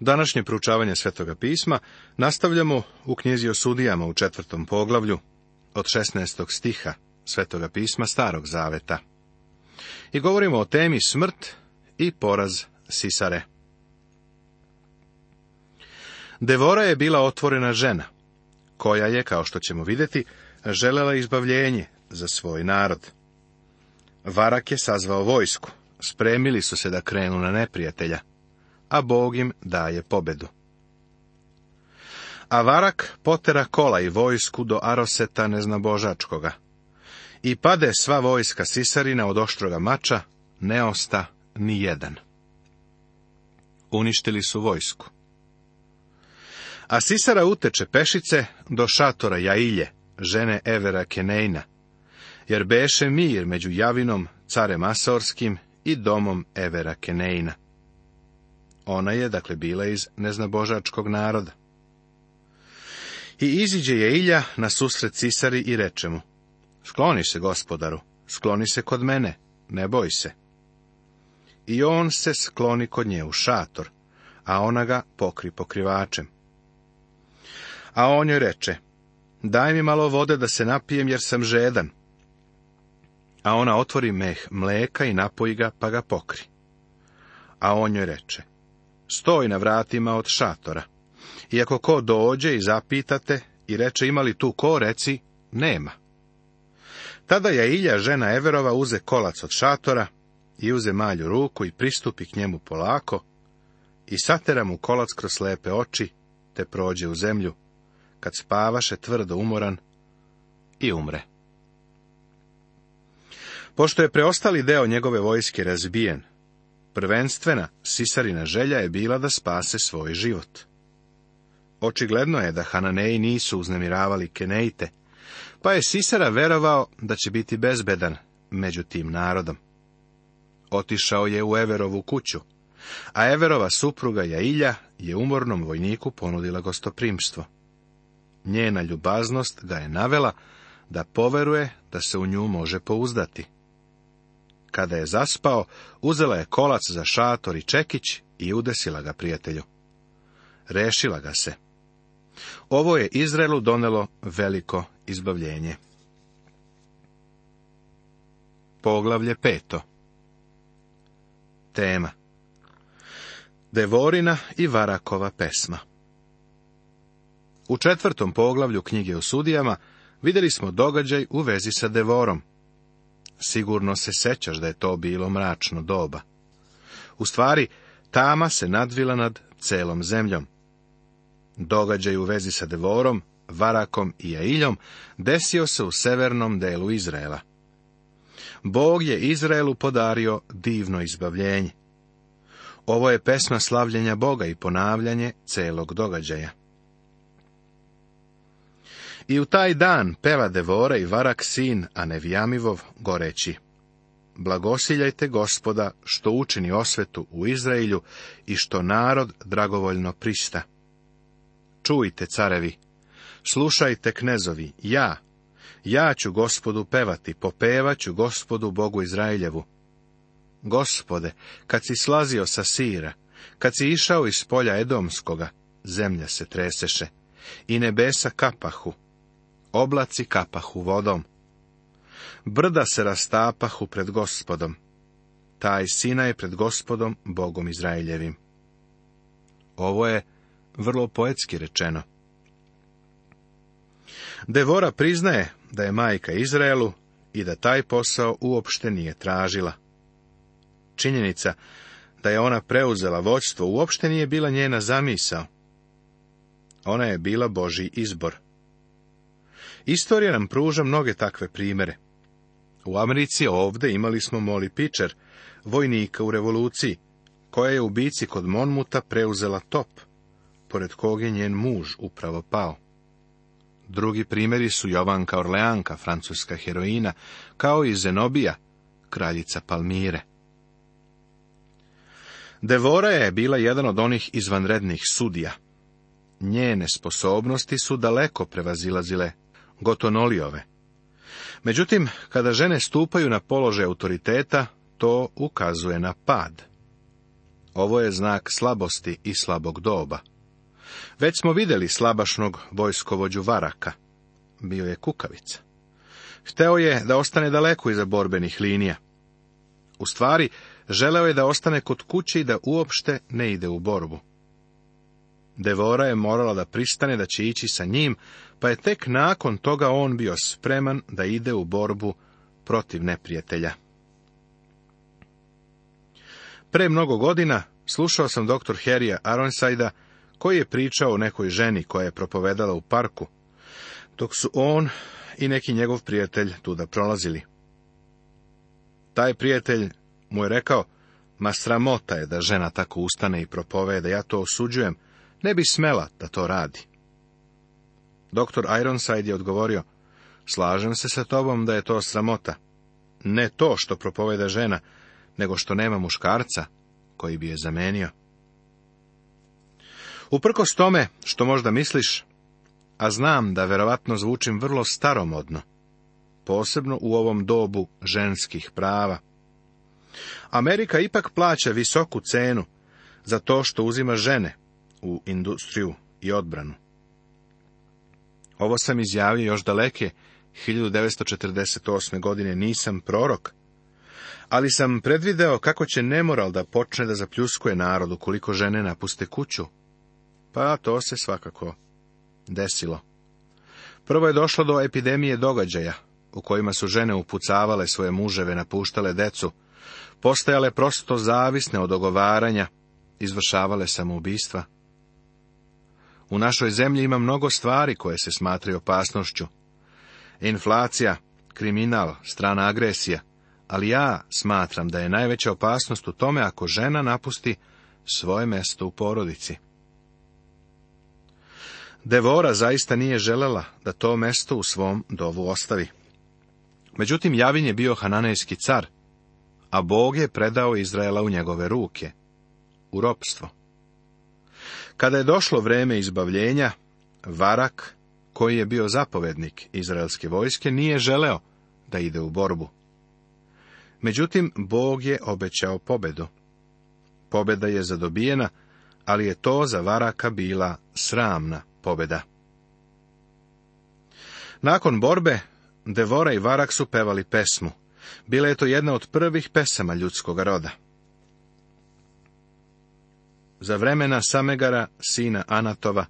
Današnje proučavanje Svetoga pisma nastavljamo u knjizi o sudijama u četvrtom poglavlju od 16. stiha Svetoga pisma Starog Zaveta. I govorimo o temi smrt i poraz Sisare. Devora je bila otvorena žena, koja je, kao što ćemo vidjeti, želela izbavljenje za svoj narod. Varak je sazvao vojsku, spremili su se da krenu na neprijatelja a Bog im daje pobedu. A Varak potera kola i vojsku do Aroseta neznabožačkoga. I pade sva vojska sisarina od oštroga mača, ne osta ni jedan. Uništili su vojsku. A Sisara uteče pešice do šatora Jailje, žene Evera Kenejna, jer beše mir među Javinom, carem Asorskim i domom Evera Kenejna. Ona je, dakle, bila iz neznabožačkog naroda. I iziđe je Ilja na susret Cisari i reče mu, Skloni se, gospodaru, skloni se kod mene, ne boj se. I on se skloni kod nje u šator, a ona ga pokri pokrivačem. A on joj reče, daj mi malo vode da se napijem jer sam žedan. A ona otvori meh mleka i napoji ga pa ga pokri. A on joj reče, stoj na vratima od šatora. iako ko dođe i zapitate i reče ima li tu ko, reci nema. Tada je Ilja, žena Everova, uze kolac od šatora i uze malju ruku i pristupi k njemu polako i satera mu kolac kroz slepe oči, te prođe u zemlju, kad spavaše tvrdo umoran i umre. Pošto je preostali deo njegove vojske razbijen, Prvenstvena Sisarina želja je bila da spase svoj život. Očigledno je da Hananeji nisu uznemiravali Kenejte, pa je Sisara verovao da će biti bezbedan među tim narodom. Otišao je u Everovu kuću, a Everova supruga Jailja je umornom vojniku ponudila gostoprimstvo. Njena ljubaznost ga je navela da poveruje da se u nju može pouzdati. Kada je zaspao, uzela je kolac za šator i čekić i udesila ga prijatelju. Rešila ga se. Ovo je Izraelu donelo veliko izbavljenje. Poglavlje peto Tema Devorina i Varakova pesma U četvrtom poglavlju knjige o sudijama vidjeli smo događaj u vezi sa Devorom, Sigurno se sećaš da je to bilo mračno doba. U stvari, tama se nadvila nad celom zemljom. Događaj u vezi sa Devorom, Varakom i Jailjom desio se u severnom delu Izraela. Bog je Izraelu podario divno izbavljenje. Ovo je pesma slavljenja Boga i ponavljanje celog događaja. I u taj dan peva Devore i Varak sin, a goreći. Blagosiljajte gospoda što učini osvetu u Izraelju i što narod dragovoljno prista. Čujte, carevi, slušajte, knezovi, ja, ja ću gospodu pevati, popevaću gospodu Bogu Izraeljevu. Gospode, kad si slazio sa sira, kad si išao iz polja Edomskoga, zemlja se treseše i nebesa kapahu, oblaci kapahu vodom. Brda se rastapahu pred gospodom. Taj sina je pred gospodom, Bogom Izraeljevim. Ovo je vrlo poetski rečeno. Devora priznaje da je majka Izraelu i da taj posao uopšte nije tražila. Činjenica da je ona preuzela vođstvo uopšte nije bila njena zamisao. Ona je bila Boži izbor. Istorija nam pruža mnoge takve primere. U Americi ovdje imali smo Molly Pitcher, vojnika u revoluciji, koja je u bici kod Monmuta preuzela top, pored kog je njen muž upravo pao. Drugi primjeri su Jovanka Orleanka, francuska heroina, kao i Zenobija, kraljica Palmire. Devora je bila jedan od onih izvanrednih sudija. Njene sposobnosti su daleko prevazilazile gotonoliove. Međutim, kada žene stupaju na položaj autoriteta, to ukazuje na pad. Ovo je znak slabosti i slabog doba. Već smo vidjeli slabašnog vojskovođu Varaka. Bio je kukavica. Hteo je da ostane daleko iza borbenih linija. U stvari, želeo je da ostane kod kući i da uopšte ne ide u borbu. Devora je morala da pristane da će ići sa njim, pa je tek nakon toga on bio spreman da ide u borbu protiv neprijatelja. Pre mnogo godina slušao sam doktor Herija Aronsajda, koji je pričao o nekoj ženi koja je propovedala u parku, dok su on i neki njegov prijatelj tuda prolazili. Taj prijatelj mu je rekao, ma sramota je da žena tako ustane i propovede, ja to osuđujem, ne bi smela da to radi. Doktor Ironside je odgovorio, slažem se sa tobom da je to sramota. Ne to što propoveda žena, nego što nema muškarca koji bi je zamenio. Uprkos tome što možda misliš, a znam da verovatno zvučim vrlo staromodno, posebno u ovom dobu ženskih prava. Amerika ipak plaća visoku cenu za to što uzima žene, u industriju i odbranu. Ovo sam izjavio još daleke, 1948. godine nisam prorok, ali sam predvideo kako će nemoral da počne da zapljuskuje narodu koliko žene napuste kuću. Pa to se svakako desilo. Prvo je došlo do epidemije događaja, u kojima su žene upucavale svoje muževe, napuštale decu, postajale prosto zavisne od dogovaranja, izvršavale samoubistva. U našoj zemlji ima mnogo stvari koje se smatraju opasnošću. Inflacija, kriminal, strana agresija. Ali ja smatram da je najveća opasnost u tome ako žena napusti svoje mesto u porodici. Devora zaista nije želela da to mesto u svom dovu ostavi. Međutim, Javin je bio hananejski car, a Bog je predao Izraela u njegove ruke, u ropstvo. Kada je došlo vreme izbavljenja, Varak, koji je bio zapovednik izraelske vojske, nije želeo da ide u borbu. Međutim, Bog je obećao pobedu. Pobeda je zadobijena, ali je to za Varaka bila sramna pobeda. Nakon borbe, Devora i Varak su pevali pesmu. Bila je to jedna od prvih pesama ljudskog roda za vremena Samegara, sina Anatova,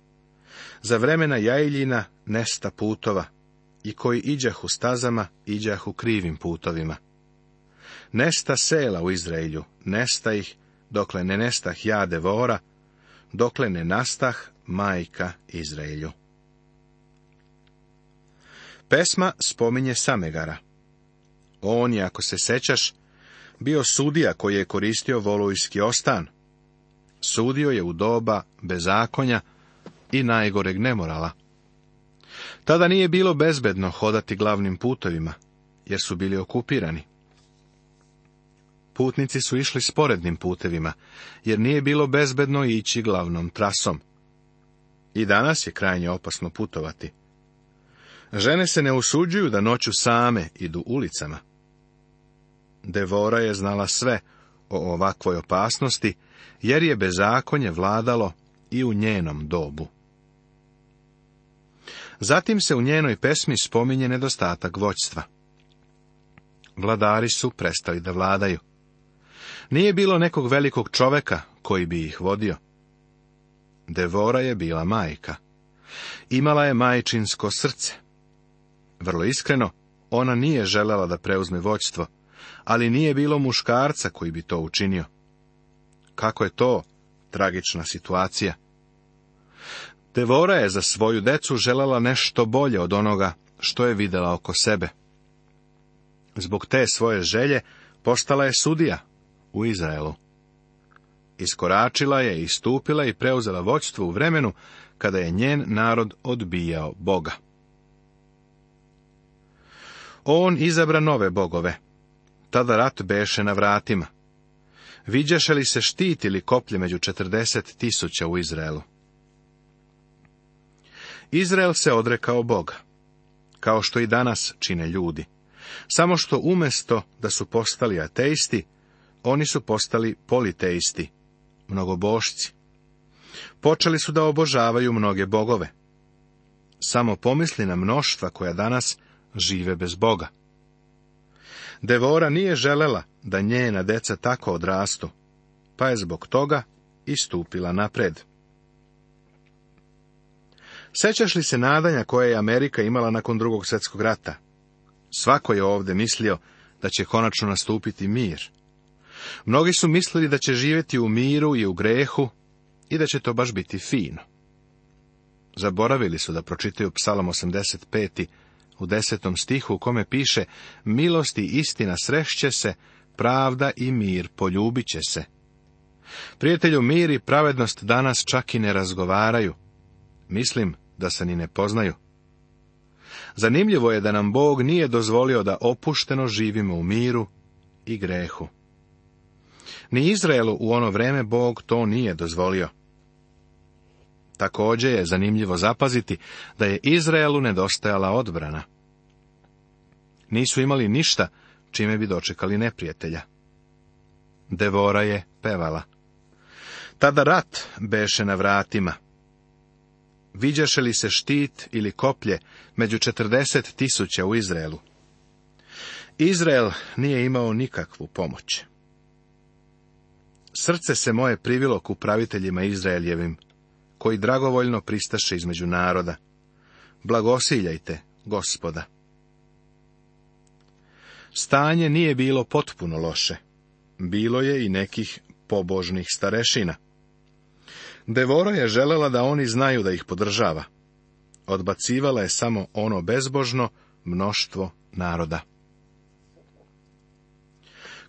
za vremena Jajljina nesta putova, i koji u stazama, u krivim putovima. Nesta sela u Izraelju, nesta ih, dokle ne nestah jade vora, dokle ne nastah majka Izraelju. Pesma spominje Samegara. On je, ako se sećaš, bio sudija koji je koristio volujski ostan, Sudio je u doba bezakonja i najgoreg nemorala. Tada nije bilo bezbedno hodati glavnim putovima, jer su bili okupirani. Putnici su išli sporednim putevima, jer nije bilo bezbedno ići glavnom trasom. I danas je krajnje opasno putovati. Žene se ne usuđuju da noću same idu ulicama. Devora je znala sve o ovakvoj opasnosti jer je bezakonje vladalo i u njenom dobu. Zatim se u njenoj pesmi spominje nedostatak voćstva. Vladari su prestali da vladaju. Nije bilo nekog velikog čoveka koji bi ih vodio. Devora je bila majka. Imala je majčinsko srce. Vrlo iskreno, ona nije željela da preuzme voćstvo, ali nije bilo muškarca koji bi to učinio. Kako je to tragična situacija? Devora je za svoju decu želala nešto bolje od onoga što je vidjela oko sebe. Zbog te svoje želje postala je sudija u Izraelu. Iskoračila je, istupila i preuzela vođstvo u vremenu kada je njen narod odbijao Boga. On izabra nove bogove. Tada rat beše na vratima. Viđaše li se štit ili koplje među četrdeset tisuća u Izraelu? Izrael se odrekao Boga, kao što i danas čine ljudi. Samo što umjesto da su postali ateisti, oni su postali politeisti, mnogobošci. Počeli su da obožavaju mnoge bogove. Samo pomisli na mnoštva koja danas žive bez Boga. Devora nije želela da njena deca tako odrastu, pa je zbog toga istupila napred. Sećaš li se nadanja koje je Amerika imala nakon drugog svjetskog rata? Svako je ovdje mislio da će konačno nastupiti mir. Mnogi su mislili da će živjeti u miru i u grehu i da će to baš biti fino. Zaboravili su da pročitaju psalam 85. u desetom stihu u kome piše Milost i istina srešće se, pravda i mir poljubit će se. Prijatelju, mir i pravednost danas čak i ne razgovaraju. Mislim da se ni ne poznaju. Zanimljivo je da nam Bog nije dozvolio da opušteno živimo u miru i grehu. Ni Izraelu u ono vreme Bog to nije dozvolio. Također je zanimljivo zapaziti da je Izraelu nedostajala odbrana. Nisu imali ništa čime bi dočekali neprijatelja. Devora je pevala. Tada rat beše na vratima. Viđaše li se štit ili koplje među četrdeset tisuća u Izraelu? Izrael nije imao nikakvu pomoć. Srce se moje privilo k upraviteljima Izraeljevim, koji dragovoljno pristaše između naroda. Blagosiljajte, gospoda. Stanje nije bilo potpuno loše. Bilo je i nekih pobožnih starešina. Devora je želela da oni znaju da ih podržava. Odbacivala je samo ono bezbožno mnoštvo naroda.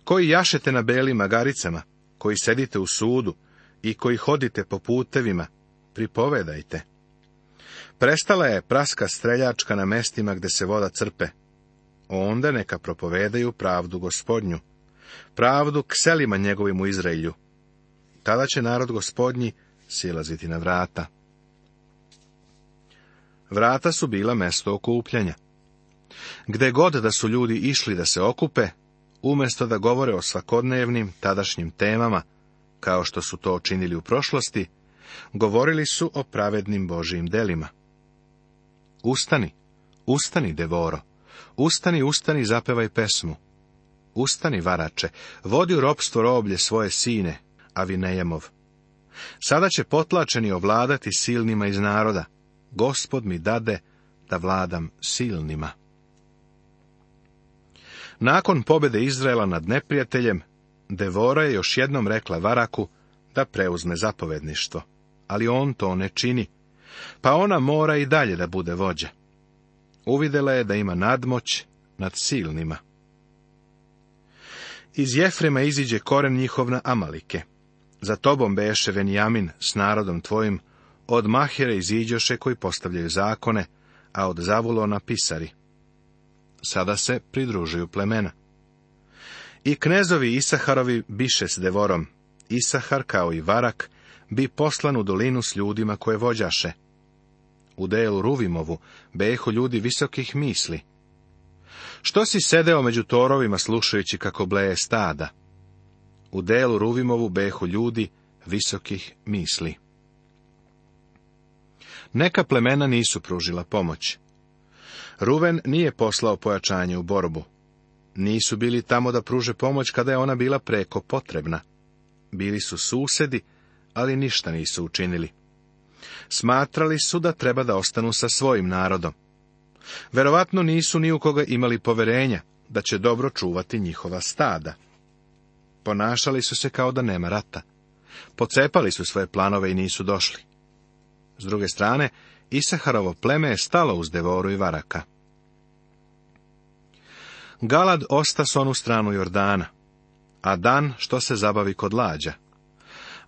Koji jašete na belim magaricama, koji sedite u sudu i koji hodite po putevima, pripovedajte. Prestala je praska streljačka na mestima gde se voda crpe, onda neka propovedaju pravdu gospodnju, pravdu k selima njegovim u Izraelju. Tada će narod gospodnji silaziti na vrata. Vrata su bila mesto okupljanja. Gde god da su ljudi išli da se okupe, umjesto da govore o svakodnevnim tadašnjim temama, kao što su to činili u prošlosti, govorili su o pravednim Božijim delima. Ustani, ustani, devoro, Ustani, ustani, zapevaj pesmu. Ustani, varače, vodi u ropstvo roblje svoje sine, Avinejemov. Sada će potlačeni ovladati silnima iz naroda. Gospod mi dade da vladam silnima. Nakon pobede Izraela nad neprijateljem, Devora je još jednom rekla Varaku da preuzme zapovedništvo, ali on to ne čini, pa ona mora i dalje da bude vođa uvidjela je da ima nadmoć nad silnima. Iz Jefrema iziđe koren njihov Amalike. Za tobom beše Venjamin s narodom tvojim, od mahere iziđoše koji postavljaju zakone, a od Zavulona pisari. Sada se pridružuju plemena. I knezovi Isaharovi biše s devorom. Isahar, kao i Varak, bi poslan u dolinu s ljudima koje vođaše, u delu Ruvimovu beho ljudi visokih misli. Što si sedeo među torovima slušajući kako bleje stada? U Delu Ruvimovu behu ljudi visokih misli. Neka plemena nisu pružila pomoć. Ruven nije poslao pojačanje u borbu. Nisu bili tamo da pruže pomoć kada je ona bila preko potrebna. Bili su susedi, ali ništa nisu učinili. Smatrali su da treba da ostanu sa svojim narodom. Verovatno nisu ni u koga imali poverenja da će dobro čuvati njihova stada. Ponašali su se kao da nema rata. Pocepali su svoje planove i nisu došli. S druge strane, Isaharovo pleme je stalo uz Devoru i Varaka. Galad osta s onu stranu Jordana, a Dan što se zabavi kod lađa.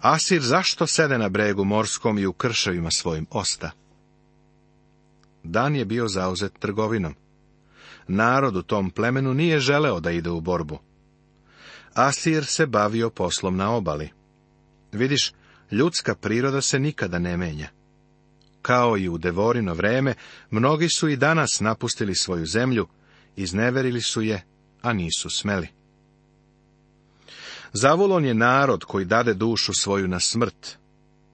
Asir zašto sede na bregu morskom i u krševima svojim osta? Dan je bio zauzet trgovinom. Narod u tom plemenu nije želeo da ide u borbu. Asir se bavio poslom na obali. Vidiš, ljudska priroda se nikada ne menja. Kao i u Devorino vreme, mnogi su i danas napustili svoju zemlju, izneverili su je, a nisu smeli. Zavolon je narod koji dade dušu svoju na smrt,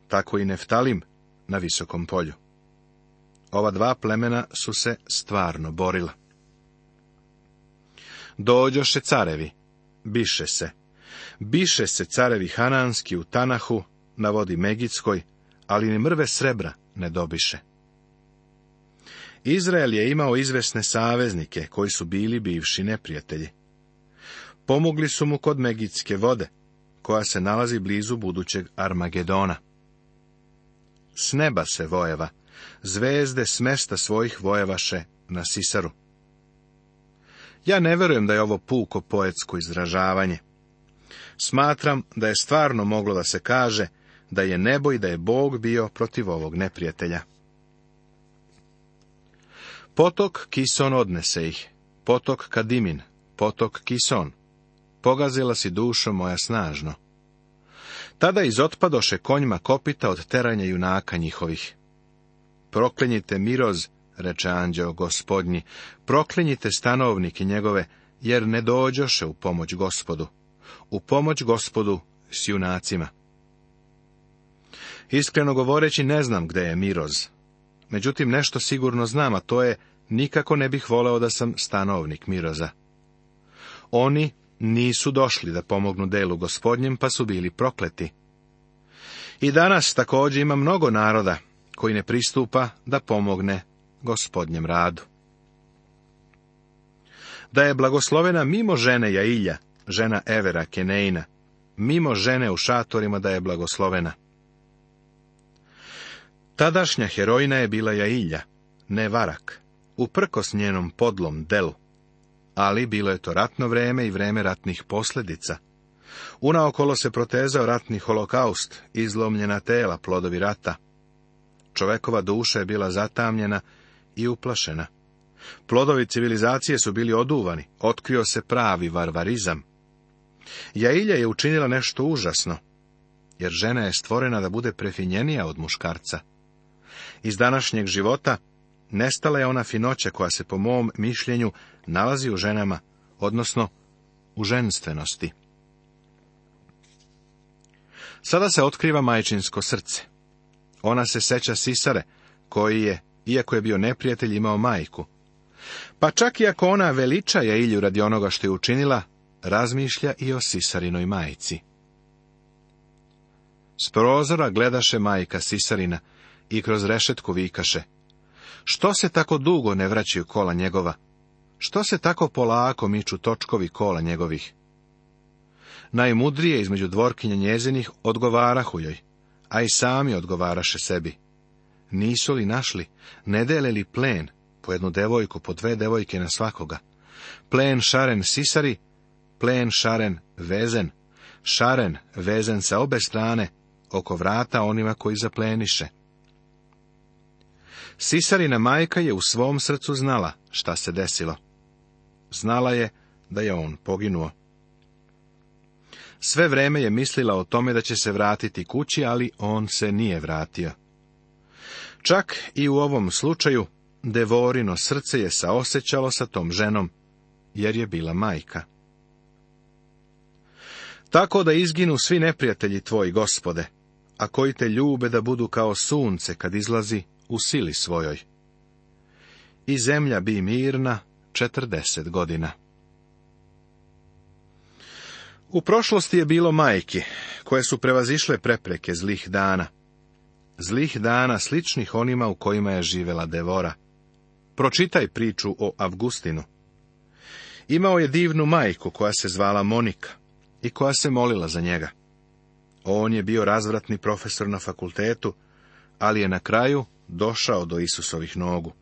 tako i Neftalim na visokom polju. Ova dva plemena su se stvarno borila. Dođoše carevi, biše se. Biše se carevi Hananski u Tanahu, na vodi Megitskoj, ali ni mrve srebra ne dobiše. Izrael je imao izvesne saveznike koji su bili bivši neprijatelji. Pomogli su mu kod Megitske vode, koja se nalazi blizu budućeg Armagedona. S neba se vojeva, zvezde s svojih vojevaše na Sisaru. Ja ne verujem da je ovo puko poetsko izražavanje. Smatram da je stvarno moglo da se kaže da je nebo i da je Bog bio protiv ovog neprijatelja. Potok Kison odnese ih, potok Kadimin, potok Kison, pogazila si dušo moja snažno. Tada izotpadoše konjima kopita od teranja junaka njihovih. Proklinjite miroz, reče anđeo gospodnji, proklinjite stanovnike njegove, jer ne dođoše u pomoć gospodu. U pomoć gospodu s junacima. Iskreno govoreći ne znam gde je miroz. Međutim, nešto sigurno znam, a to je nikako ne bih voleo da sam stanovnik miroza. Oni nisu došli da pomognu delu gospodnjem, pa su bili prokleti. I danas također ima mnogo naroda koji ne pristupa da pomogne gospodnjem radu. Da je blagoslovena mimo žene Jailja, žena Evera Keneina, mimo žene u šatorima da je blagoslovena. Tadašnja heroina je bila Jailja, ne Varak, uprkos njenom podlom delu ali bilo je to ratno vreme i vreme ratnih posljedica. Unaokolo se protezao ratni holokaust, izlomljena tela, plodovi rata. Čovekova duša je bila zatamljena i uplašena. Plodovi civilizacije su bili oduvani, otkrio se pravi varvarizam. Jailja je učinila nešto užasno, jer žena je stvorena da bude prefinjenija od muškarca. Iz današnjeg života nestala je ona finoća koja se po mom mišljenju nalazi u ženama, odnosno u ženstvenosti. Sada se otkriva majčinsko srce. Ona se seća Sisare, koji je, iako je bio neprijatelj, imao majku. Pa čak i ako ona veliča je Ilju radi onoga što je učinila, razmišlja i o Sisarinoj majici. S prozora gledaše majka Sisarina i kroz rešetku vikaše, što se tako dugo ne vraćaju kola njegova? Što se tako polako miču točkovi kola njegovih? Najmudrije između dvorkinja njezinih odgovarahu joj, a i sami odgovaraše sebi. Nisu li našli, ne dele li plen, po jednu devojku, po dve devojke na svakoga? Plen šaren sisari, plen šaren vezen, šaren vezen sa obe strane, oko vrata onima koji zapleniše. Sisarina majka je u svom srcu znala šta se desilo. Znala je da je on poginuo. Sve vreme je mislila o tome da će se vratiti kući, ali on se nije vratio. Čak i u ovom slučaju devorino srce je saosećalo sa tom ženom, jer je bila majka. Tako da izginu svi neprijatelji tvoji gospode, a koji te ljube da budu kao sunce kad izlazi u sili svojoj. I zemlja bi mirna četrdeset godina. U prošlosti je bilo majki, koje su prevazišle prepreke zlih dana. Zlih dana sličnih onima u kojima je živela devora. Pročitaj priču o Avgustinu. Imao je divnu majku koja se zvala Monika i koja se molila za njega. On je bio razvratni profesor na fakultetu, ali je na kraju došao do Isusovih nogu.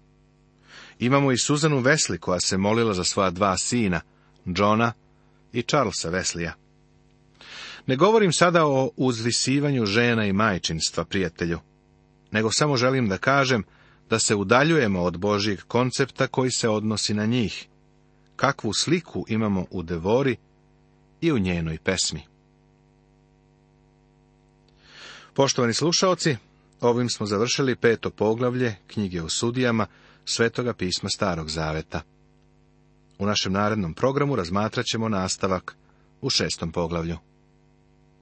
Imamo i Suzanu Vesli koja se molila za svoja dva sina, Johna i Charlesa Veslija. Ne govorim sada o uzvisivanju žena i majčinstva, prijatelju, nego samo želim da kažem da se udaljujemo od Božijeg koncepta koji se odnosi na njih. Kakvu sliku imamo u devori i u njenoj pesmi. Poštovani slušaoci, Ovim smo završili peto poglavlje knjige o sudijama Svetoga pisma Starog Zaveta. U našem narednom programu razmatraćemo nastavak u šestom poglavlju.